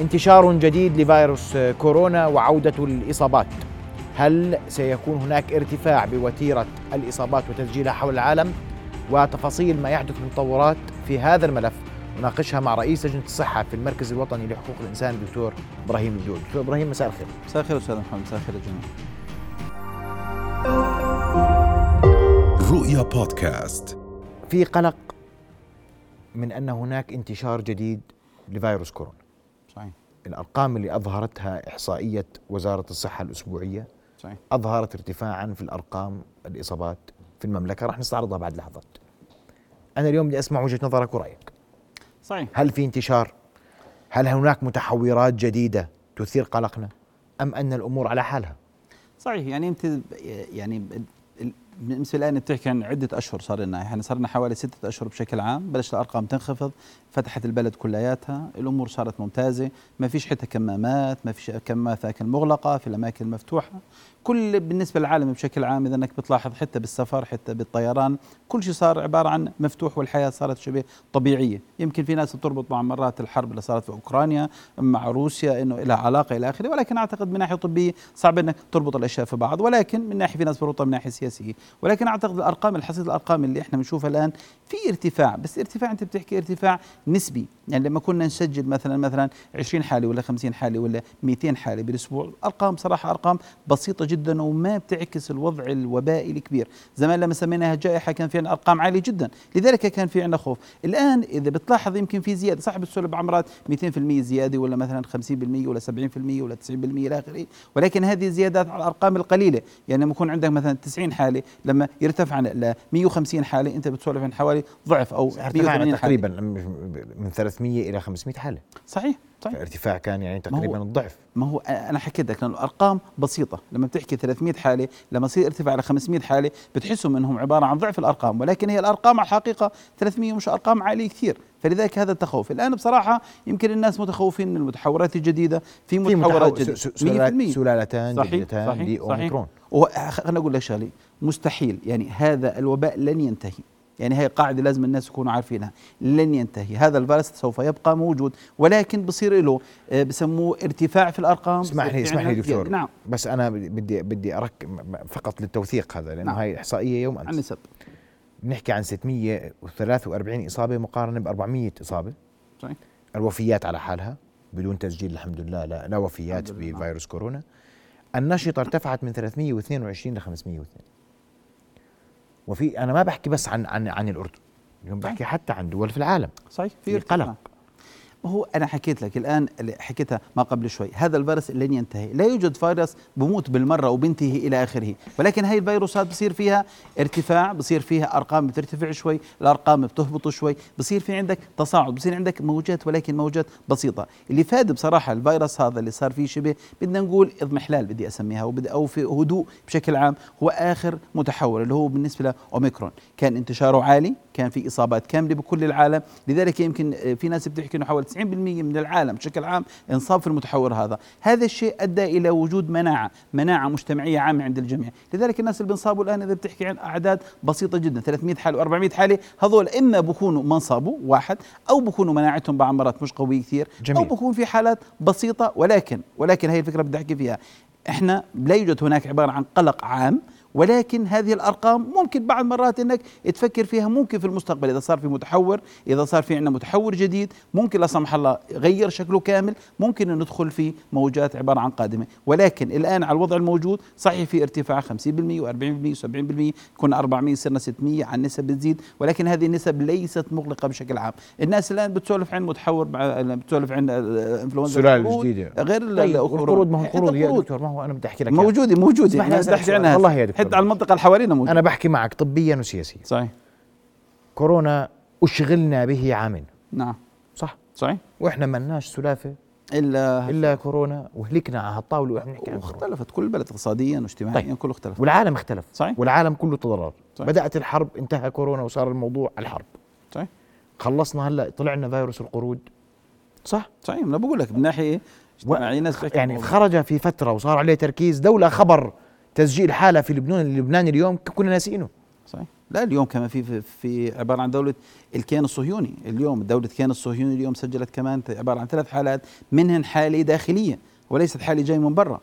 انتشار جديد لفيروس كورونا وعودة الإصابات. هل سيكون هناك ارتفاع بوتيرة الإصابات وتسجيلها حول العالم؟ وتفاصيل ما يحدث من تطورات في هذا الملف نناقشها مع رئيس لجنة الصحة في المركز الوطني لحقوق الإنسان الدكتور إبراهيم الدول دكتور إبراهيم مساء الخير. مساء الخير أستاذ محمد مساء الخير جماعة. رؤيا بودكاست. في قلق من أن هناك انتشار جديد لفيروس كورونا. صحيح الأرقام اللي أظهرتها إحصائية وزارة الصحة الأسبوعية صحيح أظهرت ارتفاعا في الأرقام الإصابات في المملكة راح نستعرضها بعد لحظات أنا اليوم بدي أسمع وجهة نظرك ورأيك صحيح هل في انتشار؟ هل هناك متحورات جديدة تثير قلقنا؟ أم أن الأمور على حالها؟ صحيح يعني أنت يعني بالنسبة الآن بتحكي عن عدة أشهر صار لنا. يعني صار لنا حوالي ستة أشهر بشكل عام بلش الأرقام تنخفض فتحت البلد كلياتها الأمور صارت ممتازة ما فيش حتى كمامات ما فيش كمامات مغلقة في الأماكن المفتوحه كل بالنسبة للعالم بشكل عام إذا إنك بتلاحظ حتى بالسفر حتى بالطيران كل شيء صار عبارة عن مفتوح والحياة صارت شبه طبيعية. يمكن في ناس بتربط مع مرات الحرب اللي صارت في أوكرانيا مع روسيا إنه لها علاقة إلى آخره ولكن أعتقد من ناحية طبية صعب إنك تربط الأشياء في بعض. ولكن من ناحية في ناس بربطها من ناحية سياسية. ولكن أعتقد الأرقام الحصيلة الأرقام اللي إحنا بنشوفها الآن في ارتفاع بس ارتفاع أنت بتحكي ارتفاع نسبي. يعني لما كنا نسجل مثلا مثلا 20 حاله ولا 50 حاله ولا 200 حاله بالأسبوع ارقام صراحة أرقام بسيطة جدا وما بتعكس الوضع الوبائي الكبير. زمان لما سميناها جائحة كان في عندنا أرقام عالية جدا. لذلك كان في عندنا خوف. الآن إذا بتلاحظ يمكن في زيادة صح بتسولف بعمرات 200% زيادة ولا مثلا 50% ولا 70% ولا 90% إلى آخره. ولكن هذه زيادات على الأرقام القليلة. يعني لما يكون عندك مثلا 90 حاله لما يرتفع ل 150 حاله انت بتسولف عن حوالي ضعف أو تقريبا من 300 إلى 500 حاله صحيح طيب ارتفاع كان يعني تقريبا الضعف ما هو أنا حكيت لك لأنه الارقام بسيطه لما بتحكي 300 حاله لما يصير ارتفاع ل 500 حاله بتحسوا انهم عباره عن ضعف الارقام ولكن هي الارقام على الحقيقة 300 مش ارقام عاليه كثير فلذلك هذا التخوف الان بصراحه يمكن الناس متخوفين من المتحورات الجديده في متحورات جديده سلالتان جديدتان لاوميكرون خلينا أقول لك شغله مستحيل. يعني هذا الوباء لن ينتهي. يعني هي قاعدة لازم الناس يكونوا عارفينها. لن ينتهي. هذا الفيروس سوف يبقى موجود ولكن بصير له آه، بسموه ارتفاع في الأرقام. اسمح لي اسمح لي دكتور. نعم. بس أنا بدي بدي ارك فقط للتوثيق هذا لأنه نعم. هاي إحصائية يوم أمس. عن نسب بنحكي عن 643 إصابة مقارنة ب 400 إصابة. صحيح. الوفيات على حالها بدون تسجيل الحمد لله لا, لا وفيات بفيروس كورونا. النشطة ارتفعت من 322 ل 502 وفي أنا ما بحكي بس عن عن عن الأردن اليوم بحكي حتى عن دول في العالم. صحيح في قلق. ما هو أنا حكيت لك الآن اللي حكيتها ما قبل شوي. هذا الفيروس لن ينتهي. لا يوجد فيروس بموت بالمرة وبنتهي إلى آخره. ولكن هاي الفيروسات بصير فيها ارتفاع بصير فيها أرقام بترتفع شوي الأرقام بتهبط شوي بصير في عندك تصاعد بصير عندك موجات ولكن موجات بسيطة. اللي فاد بصراحة الفيروس هذا اللي صار فيه شبه بدنا نقول اضمحلال بدي أسميها وبدي أو في هدوء بشكل عام هو آخر متحور اللي هو بالنسبة لأوميكرون. كان انتشاره عالي كان في إصابات كاملة بكل العالم. لذلك يمكن في ناس بتحكي إنه حوالي 90% من العالم بشكل عام انصاب في المتحور هذا. هذا الشيء أدى إلى وجود مناعة مناعة مجتمعية عامة عند الجميع. لذلك الناس اللي بنصابوا الآن إذا بتحكي عن أعداد بسيطة جدا 300 حالة و400 حالة هذول إما بكونوا ما انصابوا واحد أو بكونوا مناعتهم بعض مرات مش قوية كثير جميل. أو بكون في حالات بسيطة. ولكن ولكن هي الفكرة بدي أحكي فيها. إحنا لا يوجد هناك عبارة عن قلق عام ولكن هذه الأرقام ممكن بعض مرات إنك تفكر فيها ممكن في المستقبل إذا صار في متحور إذا صار في عندنا متحور جديد ممكن لا سمح الله غير شكله كامل ممكن ندخل في موجات عبارة عن قادمة. ولكن الآن على الوضع الموجود صحيح في ارتفاع 50% و40% و70% كنا 400 صرنا 600 عن نسب بتزيد ولكن هذه النسب ليست مغلقة بشكل عام. الناس الآن بتسولف عن متحور بتسولف عن انفلونزا سلاله جديده غير القرود ما هو قرود يا دكتور ما هو أنا بدي أحكي لك موجوده موجوده بدي عنها. والله يا دكتور حتى على المنطقة اللي حوالينا موجود أنا بحكي معك طبيا وسياسيا. صحيح. كورونا أشغلنا به عامين نعم. صح. صحيح. وإحنا ما لناش سلافة. إلا إلا كورونا. وهلكنا على هالطاولة وإحنا نحكي واختلفت كل بلد اقتصاديا واجتماعيا طيب. كله اختلف. والعالم اختلف. صحيح. والعالم كله تضرر. صحيح. بدأت الحرب انتهى كورونا وصار الموضوع الحرب. صحيح. خلصنا هلأ طلع لنا فيروس القرود. صح؟ صحيح. أنا بقول لك من ناحية اجتماعيه ناس يعني خرج في فترة وصار عليه تركيز. دولة خبر. تسجيل حالة في لبنان لبنان اليوم كنا ناسينه صحيح. لا اليوم كمان في في, في عبارة عن دولة الكيان الصهيوني. اليوم دولة الكيان الصهيوني اليوم سجلت كمان عبارة عن ثلاث حالات منهن حالة داخلية وليست حالة جاي من برا.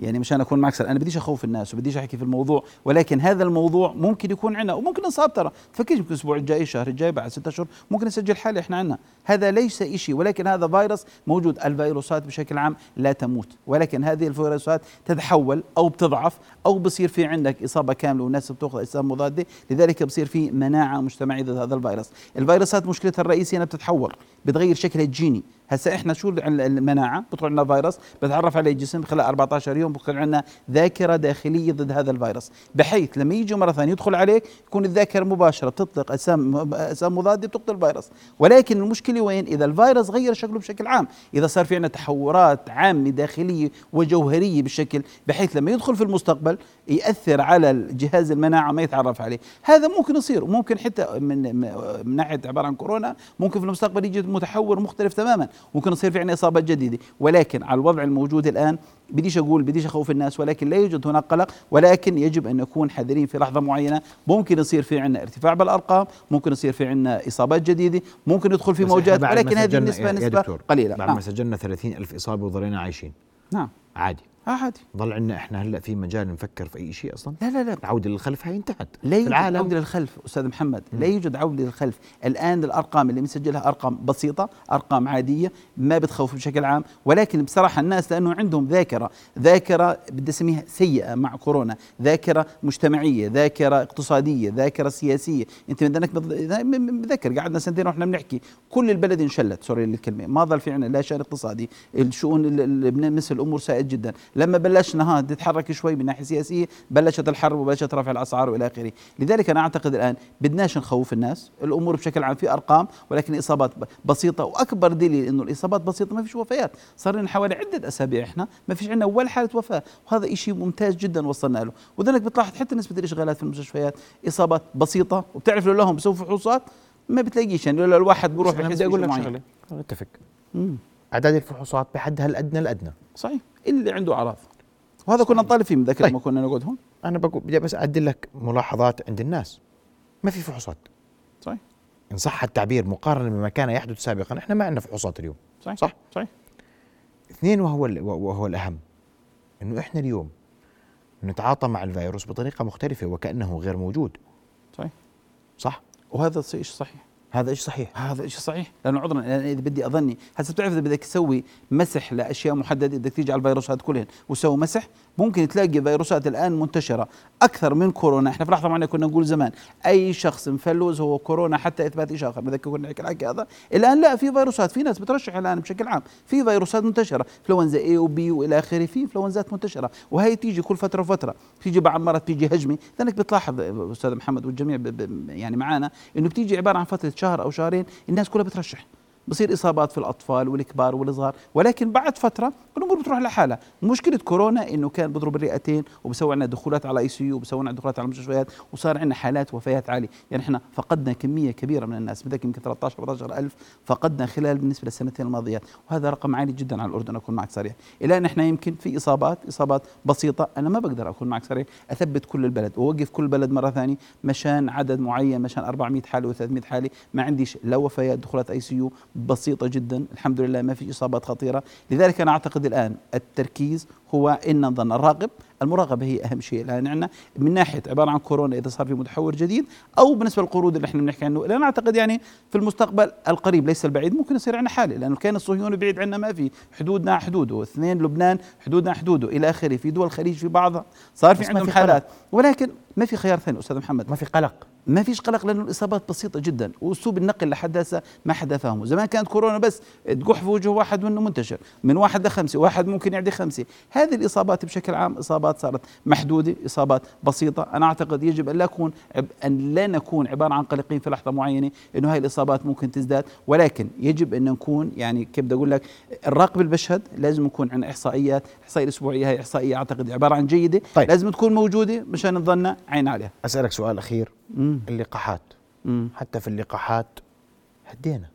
يعني مشان أكون معك أنا بديش أخوف الناس وبديش أحكي في الموضوع ولكن هذا الموضوع ممكن يكون عندنا وممكن نصاب ترى تفكرش يمكن الأسبوع الجاي الشهر الجاي بعد ستة أشهر ممكن نسجل حالة إحنا عندنا هذا ليس شيء ولكن هذا فيروس موجود. الفيروسات بشكل عام لا تموت ولكن هذه الفيروسات تتحول أو بتضعف أو بصير في عندك إصابة كاملة والناس بتأخذ اجسام مضادة. لذلك بصير في مناعة مجتمعية ضد هذا الفيروس. الفيروسات مشكلتها الرئيسية إنها بتتحول بتغير شكلها الجيني. هسا إحنا شو المناعة؟ بيدخل عندنا فيروس بتعرف عليه الجسم خلال 14 يوم بيكون عندنا ذاكرة داخلية ضد هذا الفيروس. بحيث لما يجي مرة ثانية يدخل عليك يكون الذاكرة مباشرة بتطلق أجسام أجسام مضادة بتقتل الفيروس. ولكن المشكلة وين؟ إذا الفيروس غير شكله بشكل عام. إذا صار في عندنا تحورات عامة داخلية وجوهرية بالشكل بحيث لما يدخل في المستقبل يأثر على الجهاز المناعة ما يتعرف عليه. هذا ممكن يصير. وممكن حتى من من ناحية عبارة عن كورونا ممكن في المستقبل يجي متحور مختلف تماما. ممكن يصير في عندنا إصابات جديدة. ولكن على الوضع الموجود الآن بديش أقول بديش أخوف الناس ولكن لا يوجد هناك قلق ولكن يجب أن نكون حذرين في لحظة معينة. ممكن يصير في عندنا ارتفاع بالأرقام ممكن يصير في عندنا إصابات جديدة ممكن ندخل في موجات ولكن هذه النسبة نسبة قليلة. بعد ما نعم. سجلنا 30 ألف إصابة وظلينا عايشين. نعم. عادي. عادي. ضل عندنا إحنا هلأ في مجال نفكر في أي شيء أصلا؟ لا لا لا. العودة للخلف هي انتهت. لا يوجد العالم عودة للخلف أستاذ محمد. م. لا يوجد عودة للخلف. الآن الأرقام اللي مسجلها أرقام بسيطة أرقام عادية ما بتخوف بشكل عام. ولكن بصراحة الناس لأنه عندهم ذاكرة ذاكرة بدي أسميها سيئة مع كورونا ذاكرة مجتمعية ذاكرة اقتصادية ذاكرة سياسية. أنت بدك بذكر قعدنا سنتين وإحنا بنحكي. كل البلد انشلت. سوري للكلمة. ما ضل في عندنا لا شأن اقتصادي. الشؤون مثل الأمور سائد جدا. لما بلشنا ها تتحرك شوي من ناحية سياسية بلشت الحرب وبلشت رفع الأسعار وإلى آخره. لذلك أنا أعتقد الآن بدناش نخوف الناس الأمور بشكل عام في أرقام ولكن إصابات بسيطة وأكبر دليل إنه الإصابات بسيطة ما فيش وفيات. صار لنا حوالي عدة أسابيع إحنا ما فيش عندنا ولا حالة وفاة. وهذا شيء ممتاز جدا وصلنا له. وذلك بتلاحظ حتى نسبة الإشغالات في المستشفيات إصابات بسيطة وبتعرف لو لهم بسووا فحوصات ما بتلاقيش يعني لو الواحد بيروح بدي أقول لك شغلة. أتفق. أعداد الفحوصات بحدها الأدنى الأدنى. صحيح. اللي عنده أعراض. وهذا كنا نطالب فيه متذكر طيب. لما كنا نقعد هون أنا بقول بدي بس أعدل لك ملاحظات عند الناس. ما في فحوصات. صحيح. إن صح التعبير مقارنة بما كان يحدث سابقا إحنا ما عندنا فحوصات اليوم. صحيح. صح؟ صحيح. اثنين وهو وهو الأهم. إنه إحنا اليوم نتعاطى مع الفيروس بطريقة مختلفة وكأنه غير موجود. صحيح. صح؟ وهذا شيء صحيح. هذا شيء صحيح؟ هذا شيء صحيح؟ لأنه عذرا يعني إذا بدي أظني هسه بتعرف إذا بدك تسوي مسح لأشياء محددة بدك تيجي على الفيروسات كلهن وتسوي مسح ممكن تلاقي فيروسات الآن منتشرة أكثر من كورونا. إحنا في لحظة معينة كنا نقول زمان أي شخص مفلوز هو كورونا حتى اثبات شيء اخر بذكر كنا نحكي الحكي هذا. الآن لا في فيروسات. في ناس بترشح الآن بشكل عام. في فيروسات منتشرة. انفلونزا A و B وإلى آخره. في انفلونزات منتشرة. وهي تيجي كل فترة وفترة. تيجي بعض مرات تيجي هجمه لأنك بتلاحظ أستاذ محمد والجميع يعني معنا إنه بتيجي عبارة عن فترة شهر أو شهرين الناس كلها بترشح. بصير إصابات في الأطفال والكبار والصغار ولكن بعد فترة الأمور بتروح لحالها. مشكلة كورونا إنه كان بضرب الرئتين وبسوي عندنا دخولات على ICU وبسوي عندنا دخولات على المستشفيات وصار عندنا حالات وفيات عالية. يعني إحنا فقدنا كمية كبيرة من الناس بدك يمكن 13 14 ألف فقدنا خلال بالنسبة للسنتين الماضيات. وهذا رقم عالي جدا على الأردن أكون معك صريح. إلى أن إحنا يمكن في إصابات إصابات بسيطة أنا ما بقدر أكون معك صريح. أثبت كل البلد واوقف كل بلد مرة ثانية مشان عدد معين مشان 400 حالة و300 حالة ما عنديش لا وفيات دخولات ICU بسيطة جدا. الحمد لله ما في إصابات خطيرة. لذلك أنا أعتقد الآن التركيز هو إن نظل نراقب المراقبة هي أهم شيء. الآن عندنا من ناحية عبارة عن كورونا إذا صار في متحور جديد أو بالنسبة للقروض اللي إحنا بنحكي عنه. لأن أعتقد يعني في المستقبل القريب ليس البعيد ممكن يصير عندنا حالة لأنه كان الصهيوني بعيد عنا ما في. حدودنا حدوده اثنين لبنان حدودنا حدوده إلى آخره. في دول الخليج في بعضها. صار في عندهم حالات. ولكن ما في خيار ثاني أستاذ محمد. ما في قلق. ما فيش قلق لأنه الإصابات بسيطة جدا. واسلوب النقل لحد هسه ما حدا فاهمه زمان كانت كورونا بس تقح في وجه واحد منه منتشر. من واحد لخمسة واحد ممكن يعدي خمسة. هذه الإصابات بشكل عام إصابات صارت محدودة إصابات بسيطة. أنا أعتقد يجب أن لا نكون أن لا نكون عبارة عن قلقين في لحظة معينة إنه هاي الإصابات ممكن تزداد. ولكن يجب أن نكون يعني كيف بدي أقول لك الراقب اللي بشهد لازم يكون عندنا إحصائيات الاحصائيه الأسبوعية هي إحصائية أعتقد عبارة عن جيدة. طيب. لازم تكون موجودة مشان نظلنا عين عليها. أسألك سؤال أخير. مم. اللقاحات. مم. حتى في اللقاحات هدينا.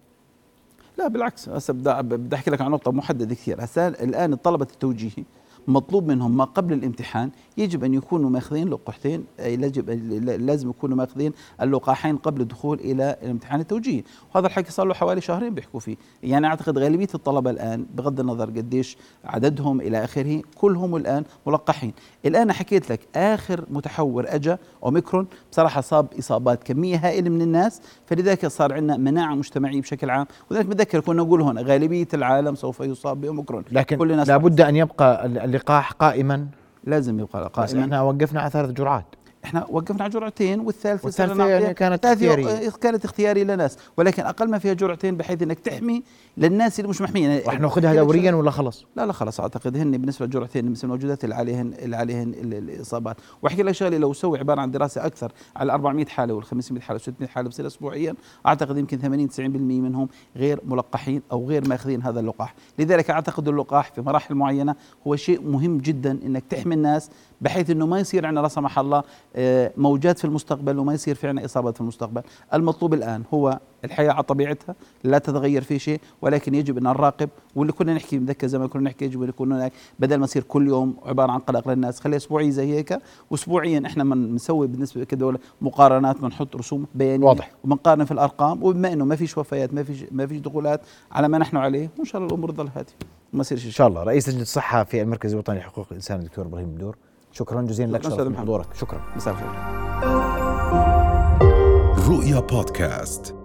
لا بالعكس. هسه بدي بدي أحكي لك عن نقطة محددة كثير. هسه الآن الطلبة التوجيهي مطلوب منهم ما قبل الامتحان يجب أن يكونوا ماخذين لقحتين يجب لازم يكونوا ماخذين اللقاحين قبل الدخول إلى الامتحان التوجيهي. وهذا الحكي صار له حوالي شهرين بيحكوا فيه. يعني أعتقد غالبية الطلبة الآن بغض النظر قديش عددهم إلى آخره كلهم الآن ملقحين. الآن حكيت لك آخر متحور اجى أوميكرون بصراحة صاب إصابات كمية هائلة من الناس فلذلك صار عندنا مناعة مجتمعية بشكل عام. ولذلك بتذكر كنا نقول هون غالبية العالم سوف يصاب بأوميكرون. لكن لابد أن يبقى اللقاح قائما. لازم يبقى قائما. إحنا وقفنا على ثلاث جرعات. إحنا وقفنا على جرعتين والثالثة والثالثة يعني كانت اختيارية. كانت اختياري لناس ولكن أقل ما فيها جرعتين بحيث إنك تحمي للناس اللي مش محميين. يعني رح ناخذها دوريا ولا خلص؟ لا لا خلص أعتقد هن بالنسبة للجرعتين بالنسبة للموجودات اللي عليهن اللي عليهن الإصابات. وأحكي لك شغلة لو سوي عبارة عن دراسة أكثر على 400 حالة وال 500 حالة و 600 حالة بصير اسبوعيا أعتقد يمكن 80 90% منهم غير ملقحين أو غير ماخذين هذا اللقاح. لذلك أعتقد اللقاح في مراحل معينة هو شيء مهم جدا إنك تحمي الناس بحيث إنه ما يصير عندنا لا سمح الله موجات في المستقبل وما يصير في عندنا إصابات في المستقبل. المطلوب الآن هو الحياة على طبيعتها لا تتغير في شيء ولكن يجب أن نراقب واللي كنا نحكي بذكر زي ما كنا نحكي يجب أن يكون هناك بدل ما يصير كل يوم عبارة عن قلق للناس. خليها أسبوعي زي هيك. واسبوعيا إحنا بنسوي بالنسبة كدوله مقارنات بنحط رسوم بيانية واضح. وبنقارن في الأرقام. وبما إنه ما فيش وفيات ما فيش ما فيش دخولات على ما نحن عليه وإن شاء الله الأمور تظل هادية. ما يصير شيء. إن شاء الله. رئيس لجنة الصحة في المركز الوطني لحقوق الإنسان الدكتور إبراهيم بدور شكرا جزيلا لك شرف حضورك شكرا. مساء الخير. رؤيا بودكاست.